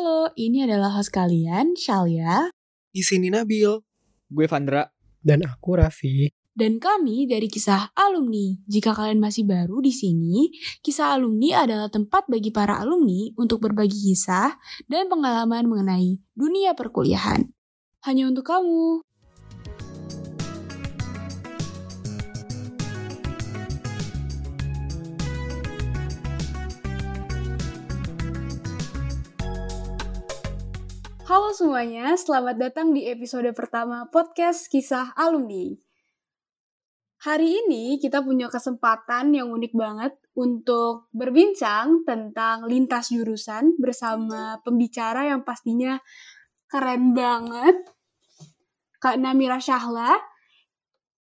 Halo, ini adalah host kalian, Shalia. Di sini Nabil. Gue Vandra. Dan aku Raffi. Dan kami dari kisah alumni. Jika kalian masih baru di sini, kisah alumni adalah tempat bagi para alumni untuk berbagi kisah dan pengalaman mengenai dunia perkuliahan. Hanya untuk kamu. Halo semuanya, selamat datang di episode pertama podcast Kisah Alumni. Hari ini kita punya kesempatan yang unik banget untuk berbincang tentang lintas jurusan bersama pembicara yang pastinya keren banget. Kak Namira Syahla,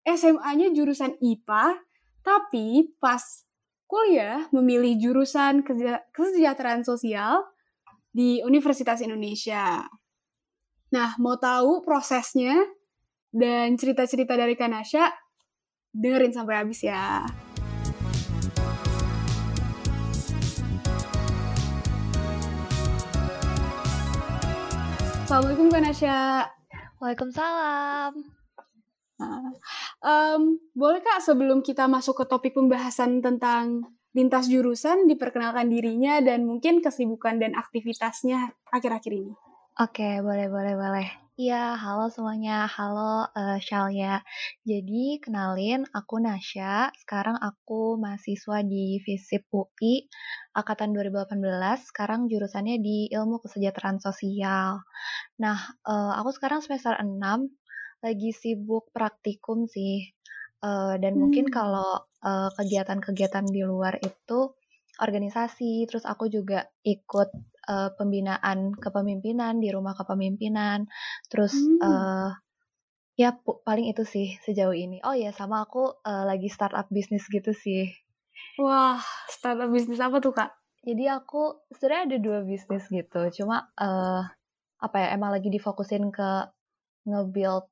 SMA-nya jurusan IPA, tapi pas kuliah memilih jurusan kesejahteraan sosial di Universitas Indonesia. Nah, mau tahu prosesnya dan cerita-cerita dari Kanasha, dengerin sampai habis ya. Assalamualaikum Kanasha. Waalaikumsalam. Nah, um, boleh kak sebelum kita masuk ke topik pembahasan tentang lintas jurusan diperkenalkan dirinya dan mungkin kesibukan dan aktivitasnya akhir-akhir ini. Oke, boleh, boleh, boleh. Iya, halo semuanya. Halo uh, Shalia. Jadi, kenalin, aku Nasya. Sekarang aku mahasiswa di FISIP UI, Angkatan 2018. Sekarang jurusannya di Ilmu Kesejahteraan Sosial. Nah, uh, aku sekarang semester 6, lagi sibuk praktikum sih. Uh, dan hmm. mungkin kalau kegiatan-kegiatan uh, di luar itu organisasi, terus aku juga ikut uh, pembinaan kepemimpinan di rumah kepemimpinan. Terus hmm. uh, ya paling itu sih sejauh ini. Oh ya sama aku uh, lagi startup bisnis gitu sih. Wah, startup bisnis apa tuh kak? Jadi aku sebenarnya ada dua bisnis gitu. Cuma uh, apa ya emang lagi difokusin ke nge-build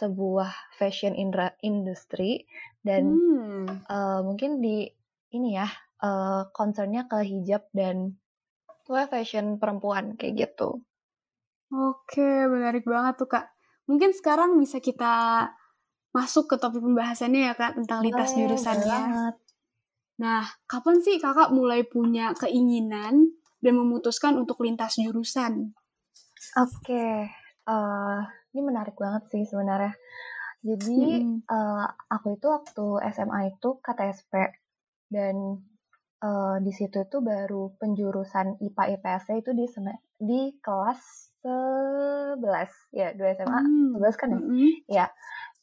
sebuah fashion industry dan hmm. uh, mungkin di ini ya uh, concernnya ke hijab dan Pokoknya fashion perempuan kayak gitu. Oke, menarik banget tuh kak. Mungkin sekarang bisa kita masuk ke topik pembahasannya ya kak tentang lintas oh, jurusannya. Nah, kapan sih kakak mulai punya keinginan dan memutuskan untuk lintas jurusan? Oke, uh, ini menarik banget sih sebenarnya. Jadi hmm. uh, aku itu waktu SMA itu KTSP dan uh, di situ itu baru penjurusan IPA IPS itu di di kelas 11 ya dua SMA hmm. 11 kan ya hmm. ya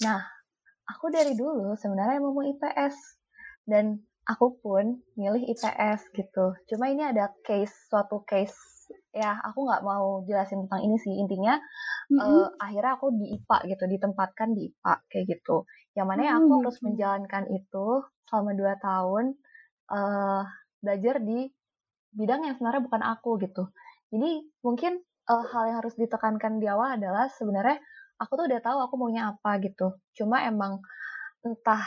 nah aku dari dulu sebenarnya mau IPS dan aku pun milih IPS gitu cuma ini ada case suatu case ya aku nggak mau jelasin tentang ini sih intinya mm-hmm. uh, akhirnya aku di IPA gitu ditempatkan di IPA kayak gitu yang mana mm-hmm. aku harus menjalankan itu selama dua tahun uh, belajar di bidang yang sebenarnya bukan aku gitu. Jadi mungkin uh, hal yang harus ditekankan di awal adalah sebenarnya aku tuh udah tahu aku maunya apa gitu. Cuma emang entah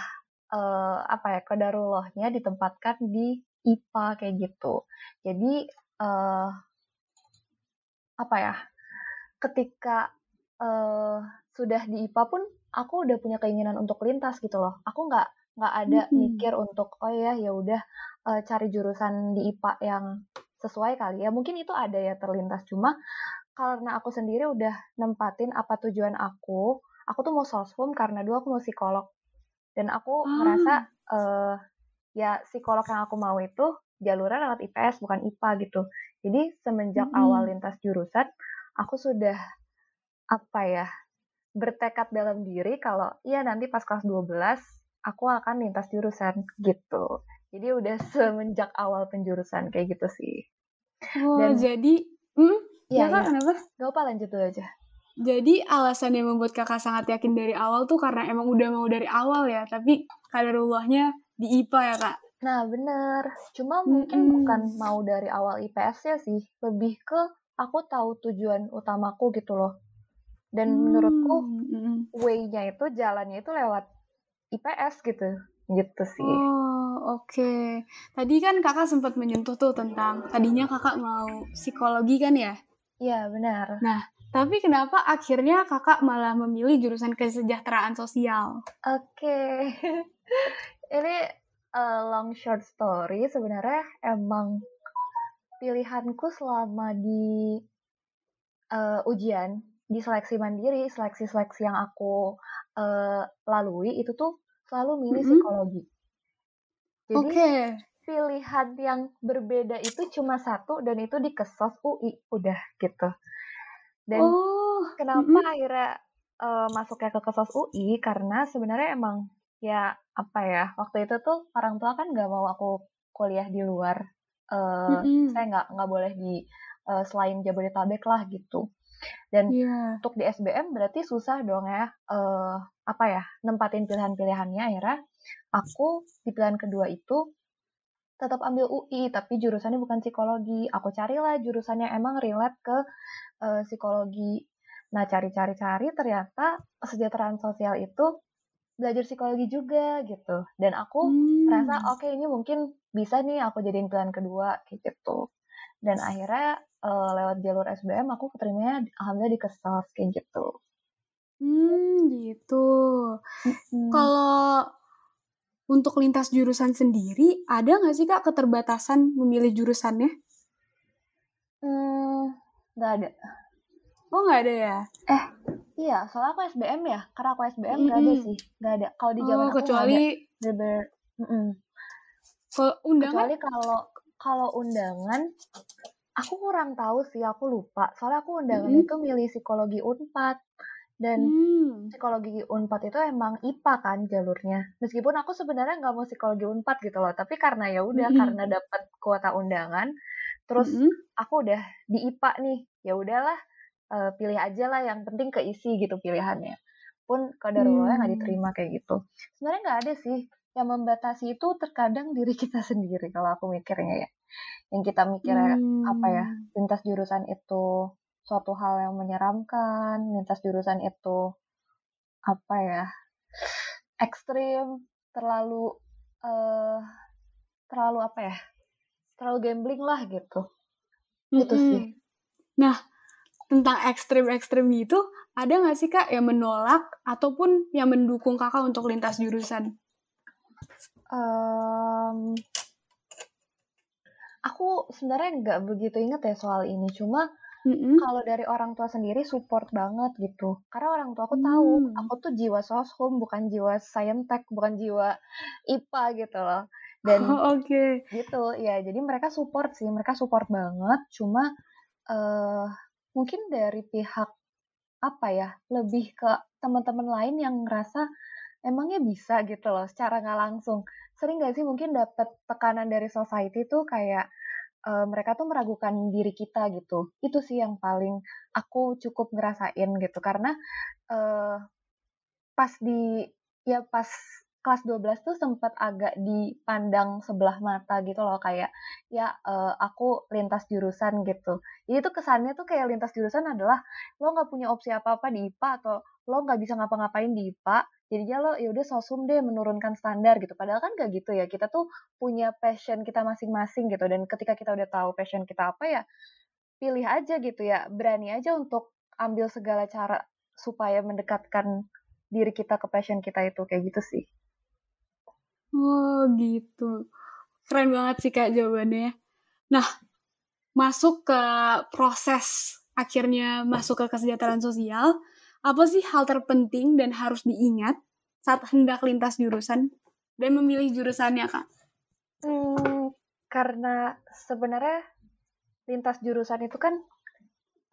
uh, apa ya kodarullahnya ditempatkan di IPA kayak gitu. Jadi uh, apa ya? Ketika uh, sudah di IPA pun aku udah punya keinginan untuk lintas gitu loh. Aku nggak nggak ada mm -hmm. mikir untuk oh ya ya udah uh, cari jurusan di IPA yang sesuai kali ya mungkin itu ada ya terlintas cuma karena aku sendiri udah nempatin apa tujuan aku aku tuh mau sosum karena dulu aku mau psikolog dan aku oh. merasa uh, ya psikolog yang aku mau itu jalurnya lewat IPS bukan IPA gitu jadi semenjak -hmm. awal lintas jurusan aku sudah apa ya bertekad dalam diri kalau iya nanti pas kelas 12 aku akan lintas jurusan gitu. Jadi udah semenjak awal penjurusan kayak gitu sih. Oh, Dan jadi hmm? Ya, ya. kenapa? Gak apa lanjut dulu aja. Jadi alasan yang membuat kakak sangat yakin dari awal tuh karena emang udah mau dari awal ya, tapi kaderullahnya di IPA ya kak? Nah bener, cuma mungkin mm -hmm. bukan mau dari awal IPS ya sih, lebih ke aku tahu tujuan utamaku gitu loh. Dan mm -hmm. menurutku way-nya itu, jalannya itu lewat IPS gitu gitu sih. Oh oke. Okay. Tadi kan kakak sempat menyentuh tuh tentang tadinya kakak mau psikologi kan ya? Iya, benar. Nah, tapi kenapa akhirnya kakak malah memilih jurusan kesejahteraan sosial? Oke, okay. ini uh, long short story. Sebenarnya emang pilihanku selama di uh, ujian, di seleksi mandiri, seleksi-seleksi yang aku uh, lalui itu tuh selalu milih mm -hmm. psikologi. Jadi okay. pilihan yang berbeda itu cuma satu dan itu di kesos UI udah gitu. Dan oh. kenapa mm -hmm. akhirnya uh, masuknya ke kesos UI karena sebenarnya emang ya apa ya waktu itu tuh orang tua kan nggak mau aku kuliah di luar. Uh, mm -hmm. Saya nggak nggak boleh di uh, selain Jabodetabek lah gitu. Dan yeah. untuk di SBM berarti susah dong ya uh, apa ya nempatin pilihan-pilihannya akhirnya aku di pilihan kedua itu tetap ambil UI tapi jurusannya bukan psikologi. Aku carilah jurusannya emang relate ke uh, psikologi. Nah, cari-cari-cari ternyata kesejahteraan sosial itu belajar psikologi juga gitu. Dan aku hmm. merasa oke okay, ini mungkin bisa nih aku jadiin pilihan kedua kayak gitu. Dan akhirnya uh, lewat jalur SBM aku keterimanya alhamdulillah di Kesas kayak gitu. Hmm, gitu. Hmm. Kalau untuk lintas jurusan sendiri, ada nggak sih kak keterbatasan memilih jurusannya? Hmm, nggak ada. Oh nggak ada ya? Eh, iya, soalnya aku SBM ya. Karena aku SBM nggak mm -hmm. ada sih, nggak ada. Kalau di zaman oh, aku kecuali bener mm -mm. Kalau undangan? Kecuali kalau kalau undangan, aku kurang tahu sih, aku lupa. Soalnya aku undangan mm -hmm. itu milih psikologi Unpad. Dan hmm. psikologi Unpad itu emang IPA kan jalurnya. Meskipun aku sebenarnya nggak mau psikologi Unpad gitu loh, tapi karena ya udah hmm. karena dapat kuota undangan, terus hmm. aku udah di IPA nih, ya udahlah uh, pilih aja lah yang penting keisi gitu pilihannya. Pun kadarullah hmm. nggak diterima kayak gitu. Sebenarnya nggak ada sih yang membatasi itu terkadang diri kita sendiri kalau aku mikirnya ya. Yang kita mikirnya hmm. apa ya lintas jurusan itu suatu hal yang menyeramkan, lintas jurusan itu apa ya ekstrim, terlalu uh, terlalu apa ya, terlalu gambling lah gitu, gitu mm -hmm. sih. Nah, tentang ekstrim-ekstrim gitu, ada nggak sih kak yang menolak ataupun yang mendukung kakak untuk lintas jurusan? Um, aku sebenarnya nggak begitu inget ya soal ini, cuma Mm-hmm. Kalau dari orang tua sendiri support banget gitu. Karena orang tua aku tahu, mm. aku tuh jiwa soshum, bukan jiwa saintek, bukan jiwa IPA gitu loh. Dan oh, oke. Okay. Gitu, ya. Jadi mereka support sih, mereka support banget. Cuma uh, mungkin dari pihak apa ya, lebih ke teman-teman lain yang ngerasa emangnya bisa gitu loh, secara nggak langsung. Sering gak sih mungkin dapat tekanan dari society tuh kayak uh, mereka tuh meragukan diri kita gitu. Itu sih yang paling aku cukup ngerasain gitu karena uh, pas di ya pas kelas 12 tuh sempat agak dipandang sebelah mata gitu loh kayak ya uh, aku lintas jurusan gitu. Jadi itu kesannya tuh kayak lintas jurusan adalah lo nggak punya opsi apa-apa di IPA atau lo nggak bisa ngapa-ngapain di IPA jadinya lo ya udah sosum deh menurunkan standar gitu. Padahal kan gak gitu ya kita tuh punya passion kita masing-masing gitu. Dan ketika kita udah tahu passion kita apa ya pilih aja gitu ya berani aja untuk ambil segala cara supaya mendekatkan diri kita ke passion kita itu kayak gitu sih. Oh gitu. Keren banget sih kak jawabannya nah masuk ke proses akhirnya masuk ke kesejahteraan sosial apa sih hal terpenting dan harus diingat saat hendak lintas jurusan dan memilih jurusannya, Kak? Hmm, karena sebenarnya lintas jurusan itu kan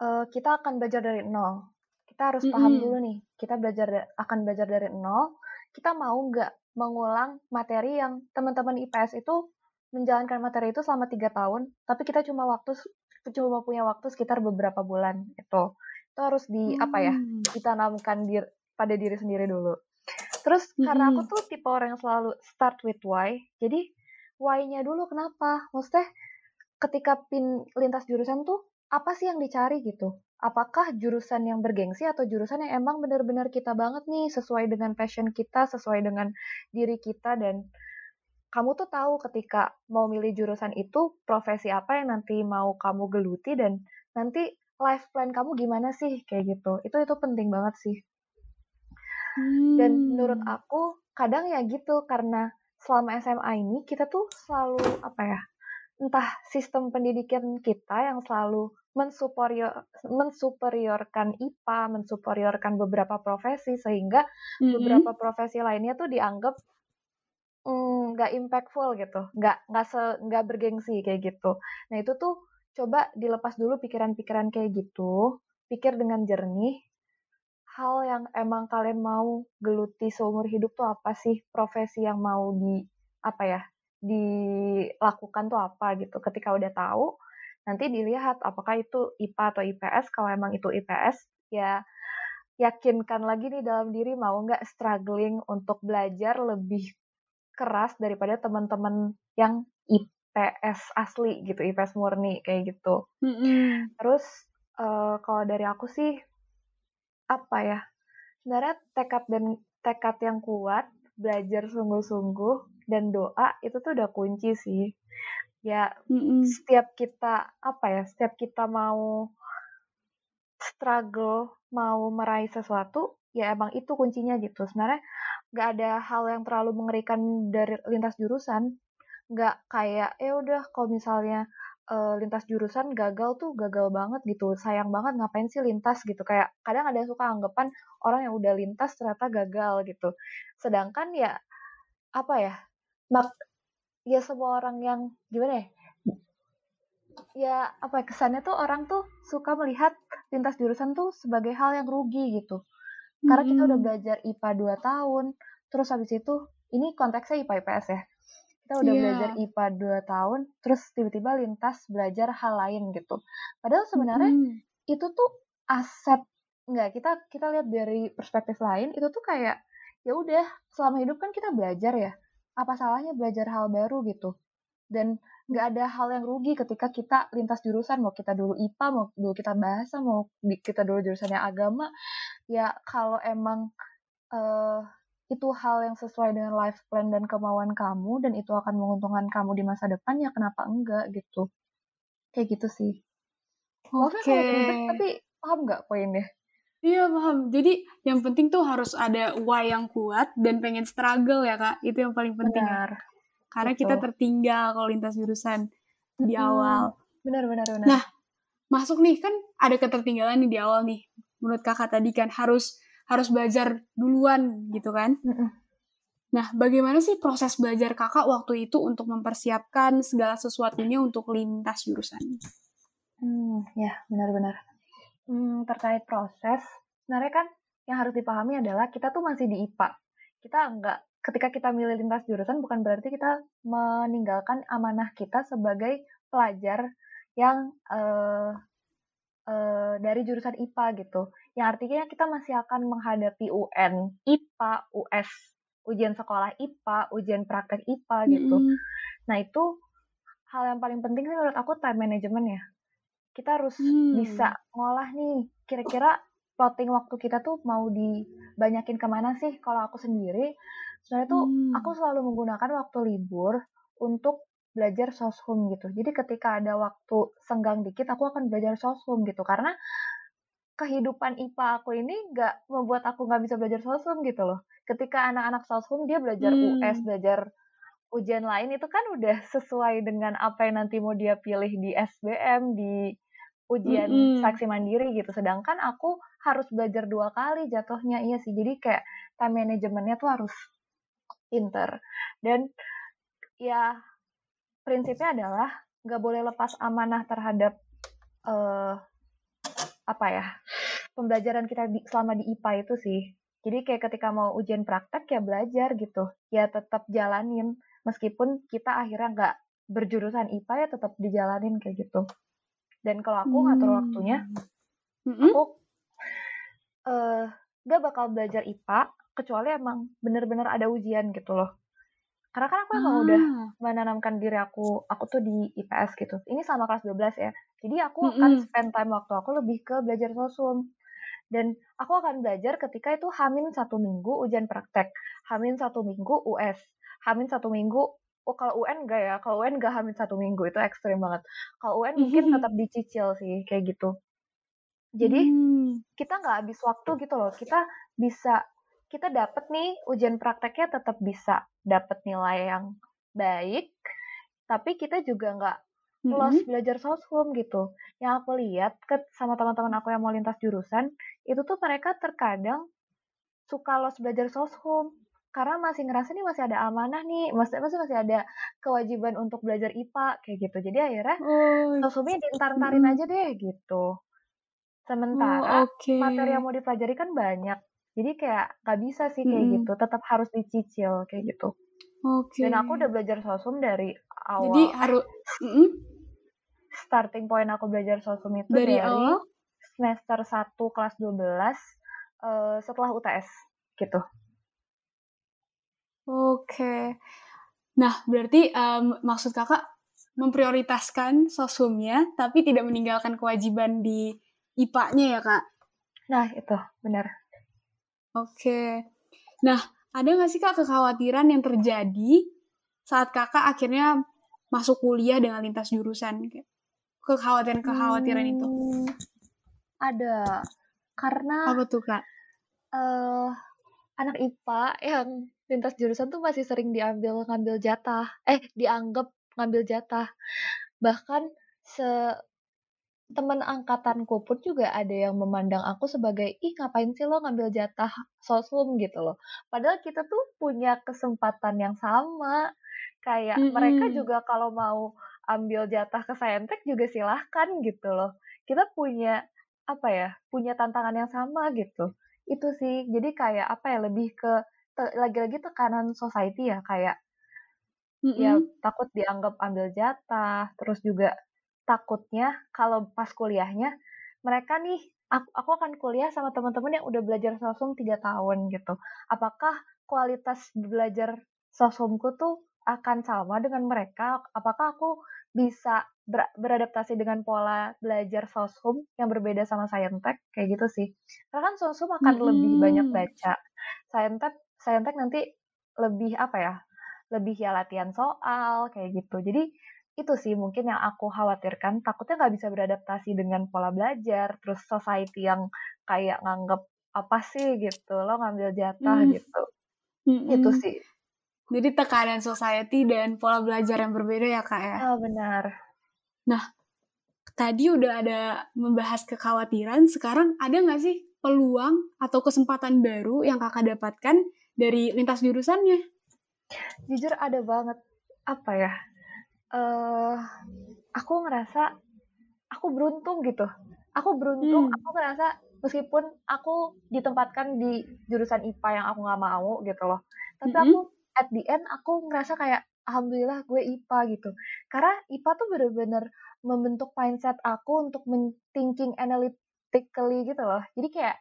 uh, kita akan belajar dari nol. Kita harus mm -hmm. paham dulu nih, kita belajar akan belajar dari nol. Kita mau nggak mengulang materi yang teman-teman IPS itu menjalankan materi itu selama tiga tahun, tapi kita cuma waktu cuma punya waktu sekitar beberapa bulan itu itu harus di hmm. apa ya hmm. ditanamkan di, pada diri sendiri dulu terus hmm. karena aku tuh tipe orang yang selalu start with why jadi why-nya dulu kenapa maksudnya ketika pin lintas jurusan tuh apa sih yang dicari gitu apakah jurusan yang bergengsi atau jurusan yang emang benar-benar kita banget nih sesuai dengan passion kita sesuai dengan diri kita dan kamu tuh tahu ketika mau milih jurusan itu profesi apa yang nanti mau kamu geluti dan nanti life plan kamu gimana sih kayak gitu itu itu penting banget sih hmm. dan menurut hmm. aku kadang ya gitu karena selama SMA ini kita tuh selalu apa ya entah sistem pendidikan kita yang selalu mensuperior mensuperiorkan IPA, mensuperiorkan beberapa profesi sehingga mm-hmm. beberapa profesi lainnya tuh dianggap mm, nggak mm, impactful gitu, nggak nggak se nggak bergengsi kayak gitu. Nah itu tuh coba dilepas dulu pikiran-pikiran kayak gitu, pikir dengan jernih. Hal yang emang kalian mau geluti seumur hidup tuh apa sih? Profesi yang mau di apa ya dilakukan tuh apa gitu. Ketika udah tahu, nanti dilihat apakah itu IPA atau IPS. Kalau emang itu IPS, ya yakinkan lagi nih dalam diri mau nggak struggling untuk belajar lebih keras daripada teman-teman yang IPS asli gitu, IPS murni kayak gitu. Mm-hmm. Terus uh, kalau dari aku sih apa ya? Sebenarnya tekad dan tekad yang kuat, belajar sungguh-sungguh dan doa itu tuh udah kunci sih ya mm-hmm. setiap kita apa ya setiap kita mau struggle mau meraih sesuatu ya emang itu kuncinya gitu sebenarnya nggak ada hal yang terlalu mengerikan dari lintas jurusan nggak kayak eh udah kalau misalnya uh, lintas jurusan gagal tuh gagal banget gitu. Sayang banget ngapain sih lintas? gitu. Kayak kadang ada suka anggapan orang yang udah lintas ternyata gagal gitu. Sedangkan ya apa ya mak ya semua orang yang gimana ya ya apa ya, kesannya tuh orang tuh suka melihat lintas jurusan tuh sebagai hal yang rugi gitu. Karena kita udah belajar IPA 2 tahun terus habis itu ini konteksnya IPA IPS ya kita udah yeah. belajar IPA 2 tahun terus tiba-tiba lintas belajar hal lain gitu padahal sebenarnya hmm. itu tuh aset nggak kita kita lihat dari perspektif lain itu tuh kayak ya udah selama hidup kan kita belajar ya apa salahnya belajar hal baru gitu dan nggak ada hal yang rugi ketika kita lintas jurusan mau kita dulu IPA mau dulu kita bahasa mau kita dulu jurusannya agama ya kalau emang uh, itu hal yang sesuai dengan life plan dan kemauan kamu dan itu akan menguntungkan kamu di masa depan ya kenapa enggak gitu kayak gitu sih oke okay. tapi paham nggak poinnya Iya paham. Jadi yang penting tuh harus ada why yang kuat dan pengen struggle ya kak. Itu yang paling penting. Ya. Benar. Karena Betul. kita tertinggal kalau lintas jurusan di hmm. awal. Benar benar benar. Nah masuk nih kan ada ketertinggalan nih di awal nih. Menurut kakak tadi kan harus harus belajar duluan gitu kan. Hmm. Nah bagaimana sih proses belajar kakak waktu itu untuk mempersiapkan segala sesuatunya untuk lintas jurusan? Hmm ya benar-benar hmm, terkait proses, sebenarnya kan yang harus dipahami adalah kita tuh masih di IPA. Kita enggak ketika kita milih lintas jurusan bukan berarti kita meninggalkan amanah kita sebagai pelajar yang uh, uh, dari jurusan IPA gitu. Yang artinya kita masih akan menghadapi UN, IPA, US, ujian sekolah IPA, ujian praktek IPA gitu. Mm -hmm. Nah itu hal yang paling penting sih menurut aku time management ya kita harus hmm. bisa ngolah nih kira-kira plotting waktu kita tuh mau dibanyakin ke mana sih kalau aku sendiri sebenarnya tuh hmm. aku selalu menggunakan waktu libur untuk belajar soshum gitu jadi ketika ada waktu senggang dikit aku akan belajar soshum gitu karena kehidupan IPA aku ini nggak membuat aku nggak bisa belajar soshum gitu loh ketika anak-anak soshum dia belajar hmm. US belajar ujian lain itu kan udah sesuai dengan apa yang nanti mau dia pilih di SBM, di ujian mm -hmm. saksi mandiri gitu. Sedangkan aku harus belajar dua kali jatuhnya iya sih. Jadi kayak time manajemennya tuh harus pinter. Dan ya prinsipnya adalah nggak boleh lepas amanah terhadap uh, apa ya pembelajaran kita di, selama di IPA itu sih. Jadi kayak ketika mau ujian praktek ya belajar gitu, ya tetap jalanin. Meskipun kita akhirnya nggak berjurusan IPA ya tetap dijalanin kayak gitu. Dan kalau aku ngatur waktunya hmm. aku uh, bakal belajar IPA kecuali emang bener-bener ada ujian gitu loh karena kan aku emang ah. udah menanamkan diri aku aku tuh di IPS gitu ini sama kelas 12 ya jadi aku mm -hmm. akan spend time waktu aku lebih ke belajar sosum dan aku akan belajar ketika itu hamin satu minggu ujian praktek hamin satu minggu US hamin satu minggu oh kalau UN enggak ya kalau UN enggak hamil satu minggu itu ekstrim banget kalau UN mungkin tetap dicicil sih kayak gitu Jadi hmm. kita nggak habis waktu gitu loh. Kita bisa kita dapat nih ujian prakteknya tetap bisa dapat nilai yang baik, tapi kita juga nggak los mm -hmm. belajar soshum gitu. Yang aku lihat ke sama teman-teman aku yang mau lintas jurusan, itu tuh mereka terkadang suka los belajar soshum karena masih ngerasa nih masih ada amanah nih, masih masih masih ada kewajiban untuk belajar IPA kayak gitu. Jadi akhirnya oh, soshumnya diintar-intarin mm. aja deh gitu. Sementara oh, okay. materi yang mau dipelajari kan banyak. Jadi kayak nggak bisa sih kayak mm. gitu, tetap harus dicicil kayak gitu. Oke. Okay. Dan aku udah belajar sosum dari awal. Jadi harus mm starting point aku belajar sosum itu dari, dari awal? semester 1 kelas 12 uh, eh, setelah UTS gitu. Oke. Nah, berarti um, maksud kakak memprioritaskan sosumnya, tapi tidak meninggalkan kewajiban di IPA-nya ya, Kak? Nah, itu benar. Oke. Nah, ada nggak sih, Kak, kekhawatiran yang terjadi saat kakak akhirnya masuk kuliah dengan lintas jurusan? Kekhawatiran-kekhawatiran hmm, itu? Ada. Karena... Apa tuh, Kak? Uh, anak IPA yang lintas jurusan tuh masih sering diambil ngambil jatah eh dianggap ngambil jatah bahkan se teman angkatanku pun juga ada yang memandang aku sebagai ih ngapain sih lo ngambil jatah sosum gitu loh. Padahal kita tuh punya kesempatan yang sama. Kayak mm -hmm. mereka juga kalau mau ambil jatah ke Saintek juga silahkan gitu loh. Kita punya apa ya punya tantangan yang sama gitu. Itu sih. Jadi kayak apa ya lebih ke lagi-lagi tekanan society ya. Kayak mm -hmm. ya takut dianggap ambil jatah terus juga takutnya kalau pas kuliahnya mereka nih aku, aku akan kuliah sama teman-teman yang udah belajar sosum tiga tahun gitu. Apakah kualitas belajar sosumku tuh akan sama dengan mereka? Apakah aku bisa ber beradaptasi dengan pola belajar sosum yang berbeda sama saintek? Kayak gitu sih. Karena kan sosum akan -hmm. lebih banyak baca. Saintek saintek nanti lebih apa ya lebih ya latihan soal kayak gitu. Jadi itu sih mungkin yang aku khawatirkan takutnya nggak bisa beradaptasi dengan pola belajar terus society yang kayak nganggep apa sih gitu lo ngambil jatah mm. gitu mm -mm. itu sih jadi tekanan society dan pola belajar yang berbeda ya kak ya oh benar nah tadi udah ada membahas kekhawatiran sekarang ada nggak sih peluang atau kesempatan baru yang kakak dapatkan dari lintas jurusannya? Jujur ada banget apa ya? Uh, aku ngerasa aku beruntung gitu. Aku beruntung, hmm. aku ngerasa meskipun aku ditempatkan di jurusan IPA yang aku nggak mau gitu loh. Tapi -hmm. aku at the end aku ngerasa kayak alhamdulillah gue IPA gitu. Karena IPA tuh bener-bener membentuk mindset aku untuk thinking analytically gitu loh. Jadi kayak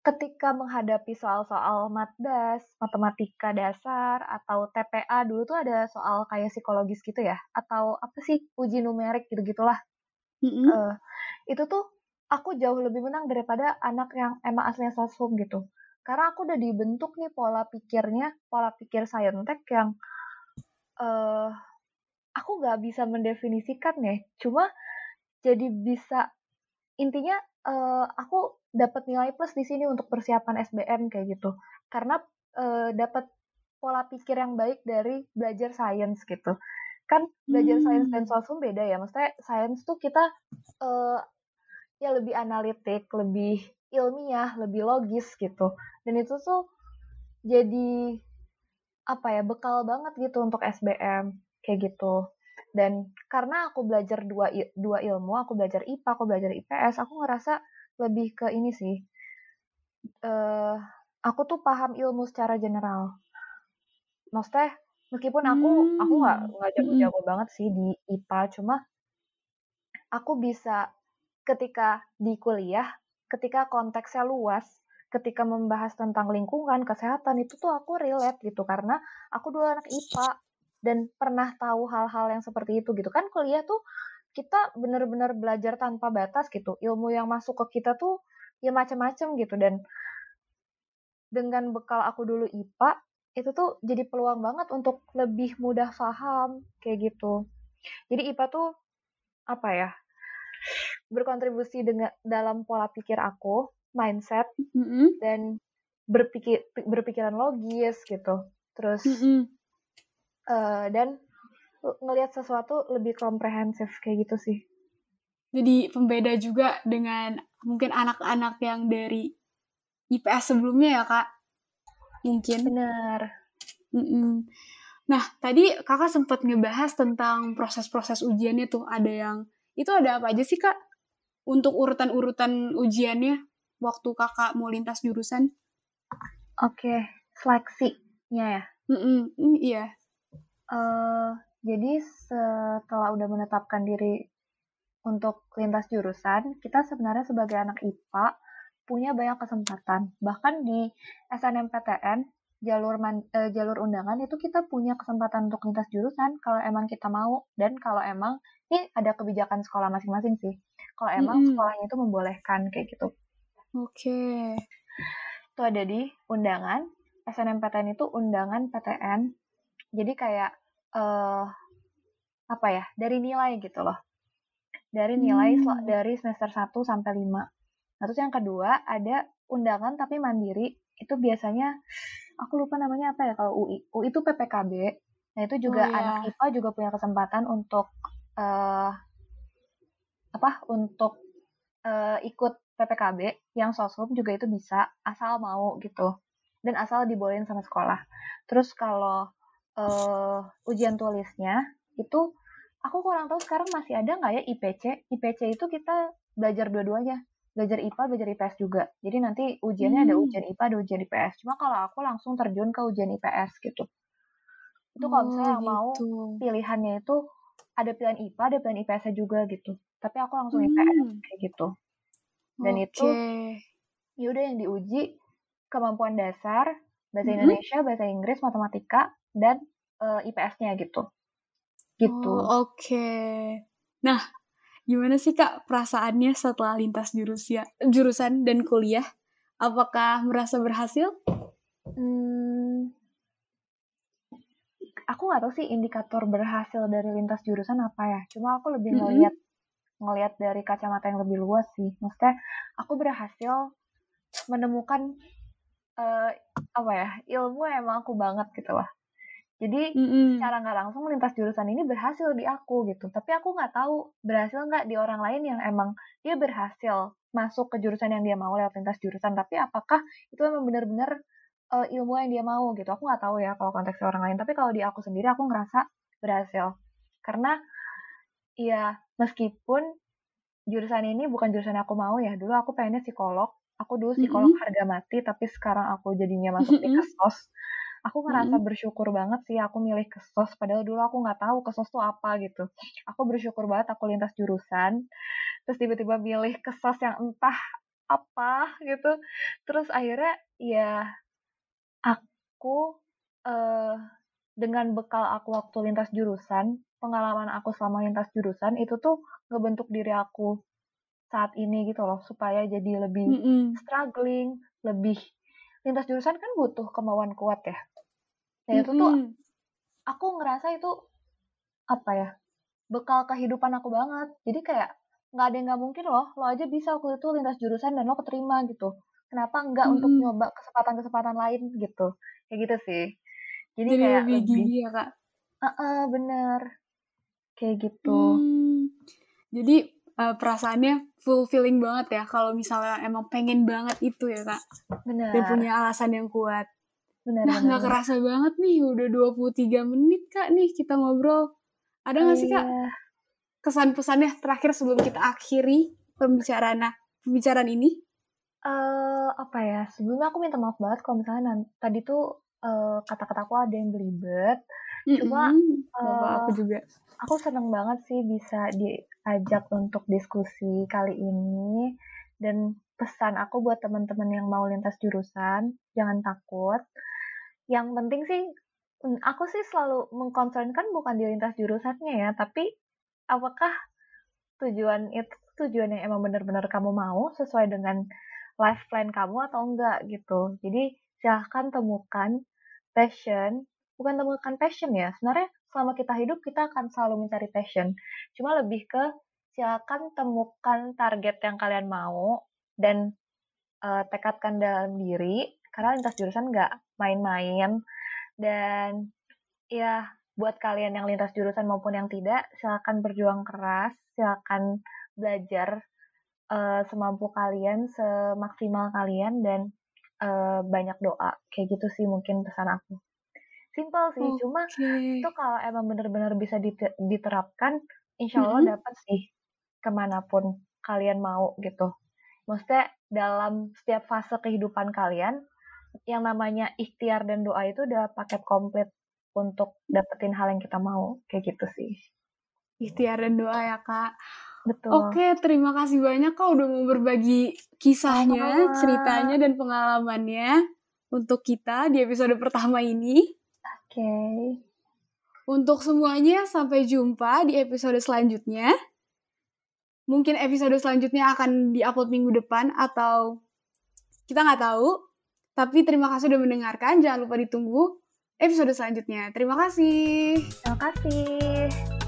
ketika menghadapi soal-soal matdas, matematika dasar, atau TPA dulu tuh ada soal kayak psikologis gitu ya, atau apa sih uji numerik gitu-gitulah. Mm-hmm. Uh, itu tuh aku jauh lebih menang daripada anak yang emang aslinya sosum gitu. Karena aku udah dibentuk nih pola pikirnya, pola pikir saintek yang uh, aku nggak bisa mendefinisikan ya. Cuma jadi bisa intinya uh, aku dapat nilai plus di sini untuk persiapan SBM kayak gitu. Karena uh, dapat pola pikir yang baik dari belajar sains gitu. Kan belajar hmm. sains dan sosum beda ya. Maksudnya sains tuh kita uh, ya lebih analitik lebih ilmiah lebih logis gitu. Dan itu tuh jadi apa ya bekal banget gitu untuk SBM kayak gitu dan karena aku belajar dua dua ilmu aku belajar IPA aku belajar IPS aku ngerasa lebih ke ini sih. Uh, aku tuh paham ilmu secara general. Maksudnya meskipun aku hmm. aku nggak nggak jago-jago hmm. banget sih di IPA, cuma aku bisa ketika di kuliah, ketika konteksnya luas, ketika membahas tentang lingkungan, kesehatan itu tuh aku relate gitu karena aku dulu anak IPA dan pernah tahu hal-hal yang seperti itu gitu kan kuliah tuh kita benar-benar belajar tanpa batas gitu. Ilmu yang masuk ke kita tuh ya macam-macam gitu dan dengan bekal aku dulu IPA itu tuh jadi peluang banget untuk lebih mudah paham kayak gitu. Jadi IPA tuh apa ya? berkontribusi dengan dalam pola pikir aku, mindset, mm -hmm. dan berpikir berpikiran logis gitu. Terus mm -hmm. Uh, dan ngelihat sesuatu lebih komprehensif kayak gitu sih. Jadi pembeda juga dengan mungkin anak-anak yang dari IPS sebelumnya ya kak? Mungkin. Benar. Mm -mm. Nah, tadi kakak sempat ngebahas tentang proses-proses ujiannya tuh. Ada yang, itu ada apa aja sih kak? Untuk urutan-urutan ujiannya waktu kakak mau lintas jurusan? Oke, okay. seleksinya ya? Mm -mm, iya. Uh, jadi setelah udah menetapkan diri untuk lintas jurusan, kita sebenarnya sebagai anak IPA punya banyak kesempatan. Bahkan di SNMPTN jalur man, uh, jalur undangan itu kita punya kesempatan untuk lintas jurusan kalau emang kita mau dan kalau emang ini ada kebijakan sekolah masing-masing sih. Kalau emang mm -hmm. sekolahnya itu membolehkan kayak gitu. Oke. Okay. Itu ada di undangan. SNMPTN itu undangan PTN. Jadi kayak uh, apa ya? Dari nilai gitu loh. Dari nilai hmm. dari semester 1 sampai 5. Nah, terus yang kedua ada undangan tapi mandiri. Itu biasanya aku lupa namanya apa ya kalau UI. UI itu PPKB. Nah, itu juga oh, iya. anak IPA juga punya kesempatan untuk uh, apa? Untuk uh, ikut PPKB yang sosum juga itu bisa asal mau gitu. Dan asal dibolehin sama sekolah. Terus kalau uh, ujian tulisnya itu aku kurang tahu sekarang masih ada nggak ya IPC. IPC itu kita belajar dua-duanya belajar IPA, belajar IPS juga. Jadi nanti ujiannya hmm. ada ujian IPA, ada ujian IPS. Cuma kalau aku langsung terjun ke ujian IPS gitu. Itu kalau misalnya oh, gitu. mau pilihannya itu ada pilihan IPA, ada pilihan IPS juga gitu. Tapi aku langsung hmm. IPS kayak gitu. Dan okay. itu yaudah yang diuji kemampuan dasar, bahasa hmm. Indonesia, bahasa Inggris, matematika, dan uh, eh, IPS-nya gitu. Gitu. Oh, Oke. Okay. Nah, Gimana sih Kak perasaannya setelah lintas jurusia, jurusan dan kuliah? Apakah merasa berhasil? Hmm, aku nggak tahu sih indikator berhasil dari lintas jurusan apa ya. Cuma aku lebih ngelihat mm -hmm. ngelihat dari kacamata yang lebih luas sih. Maksudnya aku berhasil menemukan uh, apa ya ilmu yang emang aku banget gitu lah. Jadi mm-hmm. secara nggak langsung lintas jurusan ini berhasil di aku gitu. Tapi aku nggak tahu berhasil nggak di orang lain yang emang dia berhasil masuk ke jurusan yang dia mau lewat lintas jurusan. Tapi apakah itu memang benar-benar uh, ilmu yang dia mau gitu? Aku nggak tahu ya kalau konteksnya orang lain. Tapi kalau di aku sendiri aku ngerasa berhasil. Karena ya meskipun jurusan ini bukan jurusan yang aku mau ya. Dulu aku pengennya psikolog. Aku dulu psikolog mm-hmm. harga mati, tapi sekarang aku jadinya masuk mm-hmm. di kesos aku ngerasa hmm. bersyukur banget sih aku milih kesos padahal dulu aku nggak tahu kesos tuh apa gitu aku bersyukur banget aku lintas jurusan terus tiba-tiba milih kesos yang entah apa gitu terus akhirnya ya aku uh, dengan bekal aku waktu lintas jurusan pengalaman aku selama lintas jurusan itu tuh ngebentuk diri aku saat ini gitu loh supaya jadi lebih mm -hmm. struggling lebih lintas jurusan kan butuh kemauan kuat ya Nah itu tuh aku ngerasa itu apa ya bekal kehidupan aku banget. Jadi kayak nggak ada yang nggak mungkin loh. Lo aja bisa waktu itu lintas jurusan dan lo keterima gitu. Kenapa nggak hmm. untuk nyoba kesempatan-kesempatan lain gitu? Kayak gitu sih. Jadi, Jadi kayak lebih, lebih ya kak. Uh -uh, bener. Kayak gitu. Hmm. Jadi uh, perasaannya fulfilling banget ya kalau misalnya emang pengen banget itu ya kak. Bener. Dan punya alasan yang kuat. Benar, nah, nggak kerasa banget nih, udah 23 menit Kak nih kita ngobrol. Ada nggak oh, sih Kak iya. kesan-pesannya terakhir sebelum kita akhiri pembicaraan pembicaraan ini? Uh, apa ya, sebelumnya aku minta maaf banget kalau misalnya nanti, tadi tuh uh, kata-kata aku ada yang belibet. Mm -hmm. Cuma uh, aku juga. Aku seneng banget sih bisa diajak untuk diskusi kali ini dan pesan aku buat teman-teman yang mau lintas jurusan, jangan takut yang penting sih mm, aku sih selalu mengconcernkan bukan di lintas jurusannya ya, tapi apakah tujuan itu tujuan yang emang benar-benar kamu mau sesuai dengan life plan kamu atau enggak gitu. Jadi silahkan temukan passion, bukan temukan passion ya. Sebenarnya selama kita hidup kita akan selalu mencari passion. Cuma lebih ke silakan temukan target yang kalian mau dan uh, tekadkan dalam diri karena lintas jurusan nggak main-main dan ya buat kalian yang lintas jurusan maupun yang tidak silakan berjuang keras silakan belajar uh, semampu kalian semaksimal kalian dan uh, banyak doa kayak gitu sih mungkin pesan aku simple sih okay. cuma itu kalau emang bener-bener bisa diterapkan insya Allah mm -hmm. dapat sih ke mana pun kalian mau gitu maksudnya dalam setiap fase kehidupan kalian yang namanya ikhtiar dan doa itu udah paket komplit untuk dapetin hal yang kita mau kayak gitu sih ikhtiar dan doa ya kak Betul. Oke, terima kasih banyak kak udah mau berbagi kisahnya, oh. ceritanya dan pengalamannya untuk kita di episode pertama ini. Oke. Okay. Untuk semuanya, sampai jumpa di episode selanjutnya mungkin episode selanjutnya akan diupload minggu depan atau kita nggak tahu. Tapi terima kasih sudah mendengarkan. Jangan lupa ditunggu episode selanjutnya. Terima kasih. Terima kasih.